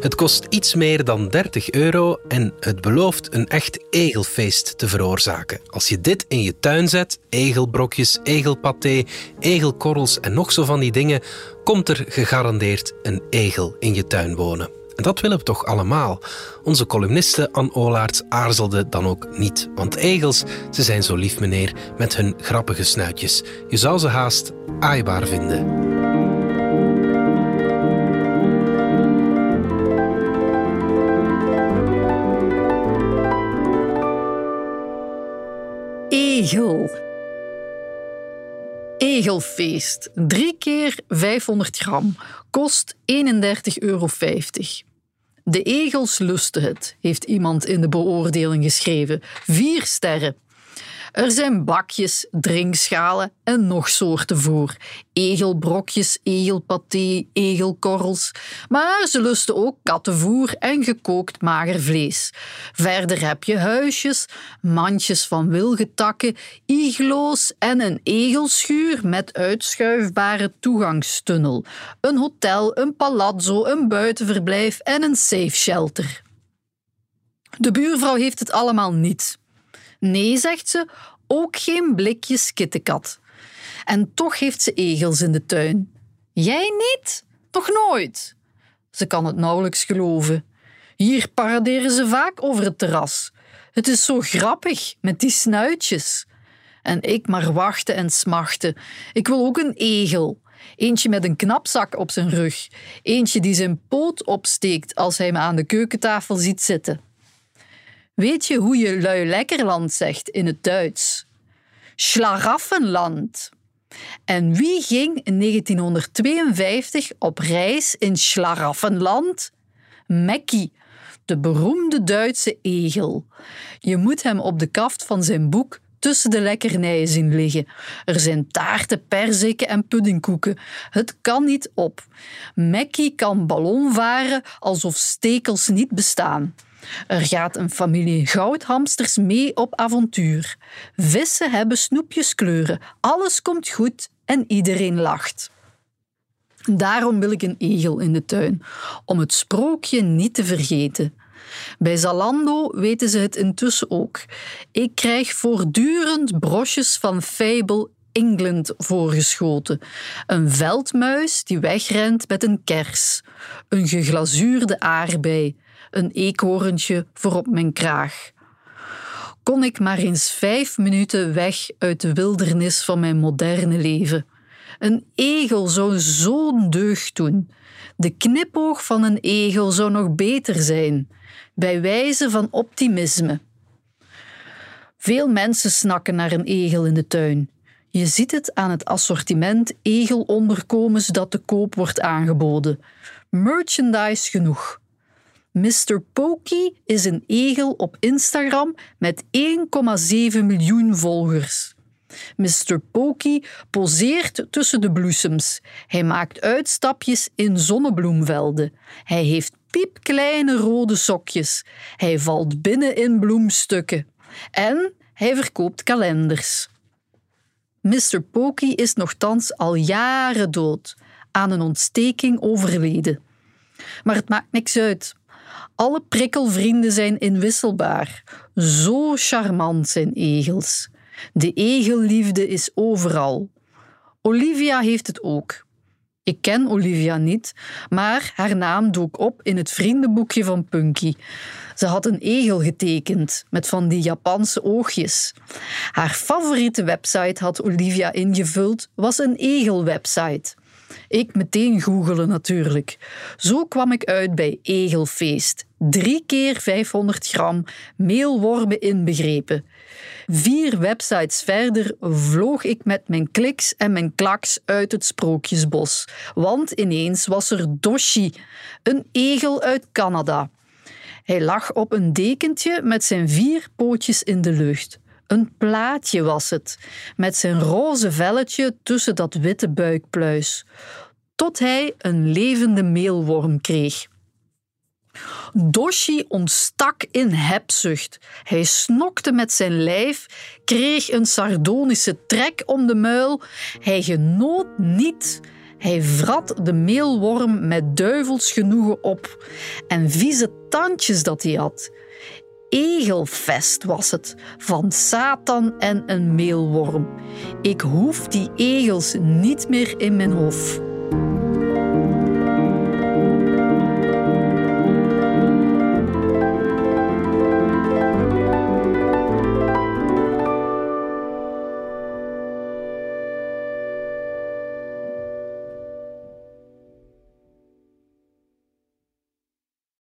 Het kost iets meer dan 30 euro en het belooft een echt egelfeest te veroorzaken. Als je dit in je tuin zet, egelbrokjes, egelpaté, egelkorrels en nog zo van die dingen, komt er gegarandeerd een egel in je tuin wonen. En dat willen we toch allemaal? Onze columniste Anne Olaerts aarzelde dan ook niet. Want egels, ze zijn zo lief meneer, met hun grappige snuitjes. Je zou ze haast aaibaar vinden. Egel. Egelfeest. Drie keer 500 gram. Kost 31,50 euro. De egels lusten het, heeft iemand in de beoordeling geschreven. Vier sterren. Er zijn bakjes, drinkschalen en nog soorten voer. Egelbrokjes, egelpaté, egelkorrels. Maar ze lusten ook kattenvoer en gekookt mager vlees. Verder heb je huisjes, mandjes van wilgetakken, iglo's en een egelschuur met uitschuifbare toegangstunnel. Een hotel, een palazzo, een buitenverblijf en een safe shelter. De buurvrouw heeft het allemaal niet. Nee, zegt ze, ook geen blikjes kittenkat. En toch heeft ze egels in de tuin. Jij niet? Nog nooit. Ze kan het nauwelijks geloven. Hier paraderen ze vaak over het terras. Het is zo grappig met die snuitjes. En ik maar wachten en smachten. Ik wil ook een egel. Eentje met een knapzak op zijn rug. Eentje die zijn poot opsteekt als hij me aan de keukentafel ziet zitten. Weet je hoe je lui lekkerland zegt in het Duits? Schlaraffenland. En wie ging in 1952 op reis in Schlaraffenland? Mackie, de beroemde Duitse egel. Je moet hem op de kaft van zijn boek tussen de lekkernijen zien liggen. Er zijn taarten, perziken en puddingkoeken. Het kan niet op. Mackie kan ballon varen alsof stekels niet bestaan. Er gaat een familie goudhamsters mee op avontuur. Vissen hebben snoepjeskleuren. Alles komt goed en iedereen lacht. Daarom wil ik een egel in de tuin, om het sprookje niet te vergeten. Bij Zalando weten ze het intussen ook. Ik krijg voortdurend brosjes van Fable England voorgeschoten. Een veldmuis die wegrent met een kers. Een geglazuurde aardbei een eekhoorntje voor op mijn kraag. Kon ik maar eens vijf minuten weg uit de wildernis van mijn moderne leven. Een egel zou zo'n deugd doen. De knipoog van een egel zou nog beter zijn, bij wijze van optimisme. Veel mensen snakken naar een egel in de tuin. Je ziet het aan het assortiment egelonderkomens dat te koop wordt aangeboden. Merchandise genoeg. Mr. Pokey is een egel op Instagram met 1,7 miljoen volgers. Mr. Pokey poseert tussen de bloesems. Hij maakt uitstapjes in zonnebloemvelden. Hij heeft piepkleine rode sokjes. Hij valt binnen in bloemstukken. En hij verkoopt kalenders. Mr. Pokey is nogthans al jaren dood, aan een ontsteking overleden. Maar het maakt niks uit. Alle prikkelvrienden zijn inwisselbaar. Zo charmant zijn egels. De egelliefde is overal. Olivia heeft het ook. Ik ken Olivia niet, maar haar naam dook op in het vriendenboekje van Punky. Ze had een egel getekend met van die Japanse oogjes. Haar favoriete website had Olivia ingevuld, was een egelwebsite. Ik meteen googelen natuurlijk. Zo kwam ik uit bij Egelfeest. Drie keer 500 gram, meelwormen inbegrepen. Vier websites verder vloog ik met mijn kliks en mijn klaks uit het sprookjesbos. Want ineens was er Doshi, een egel uit Canada. Hij lag op een dekentje met zijn vier pootjes in de lucht. Een plaatje was het, met zijn roze velletje tussen dat witte buikpluis, tot hij een levende meelworm kreeg. Doshi ontstak in hebzucht. Hij snokte met zijn lijf, kreeg een sardonische trek om de muil. Hij genoot niet. Hij vrat de meelworm met duivels genoegen op en vieze tandjes dat hij had. Egelfest was het, van Satan en een meelworm. Ik hoef die egels niet meer in mijn hof.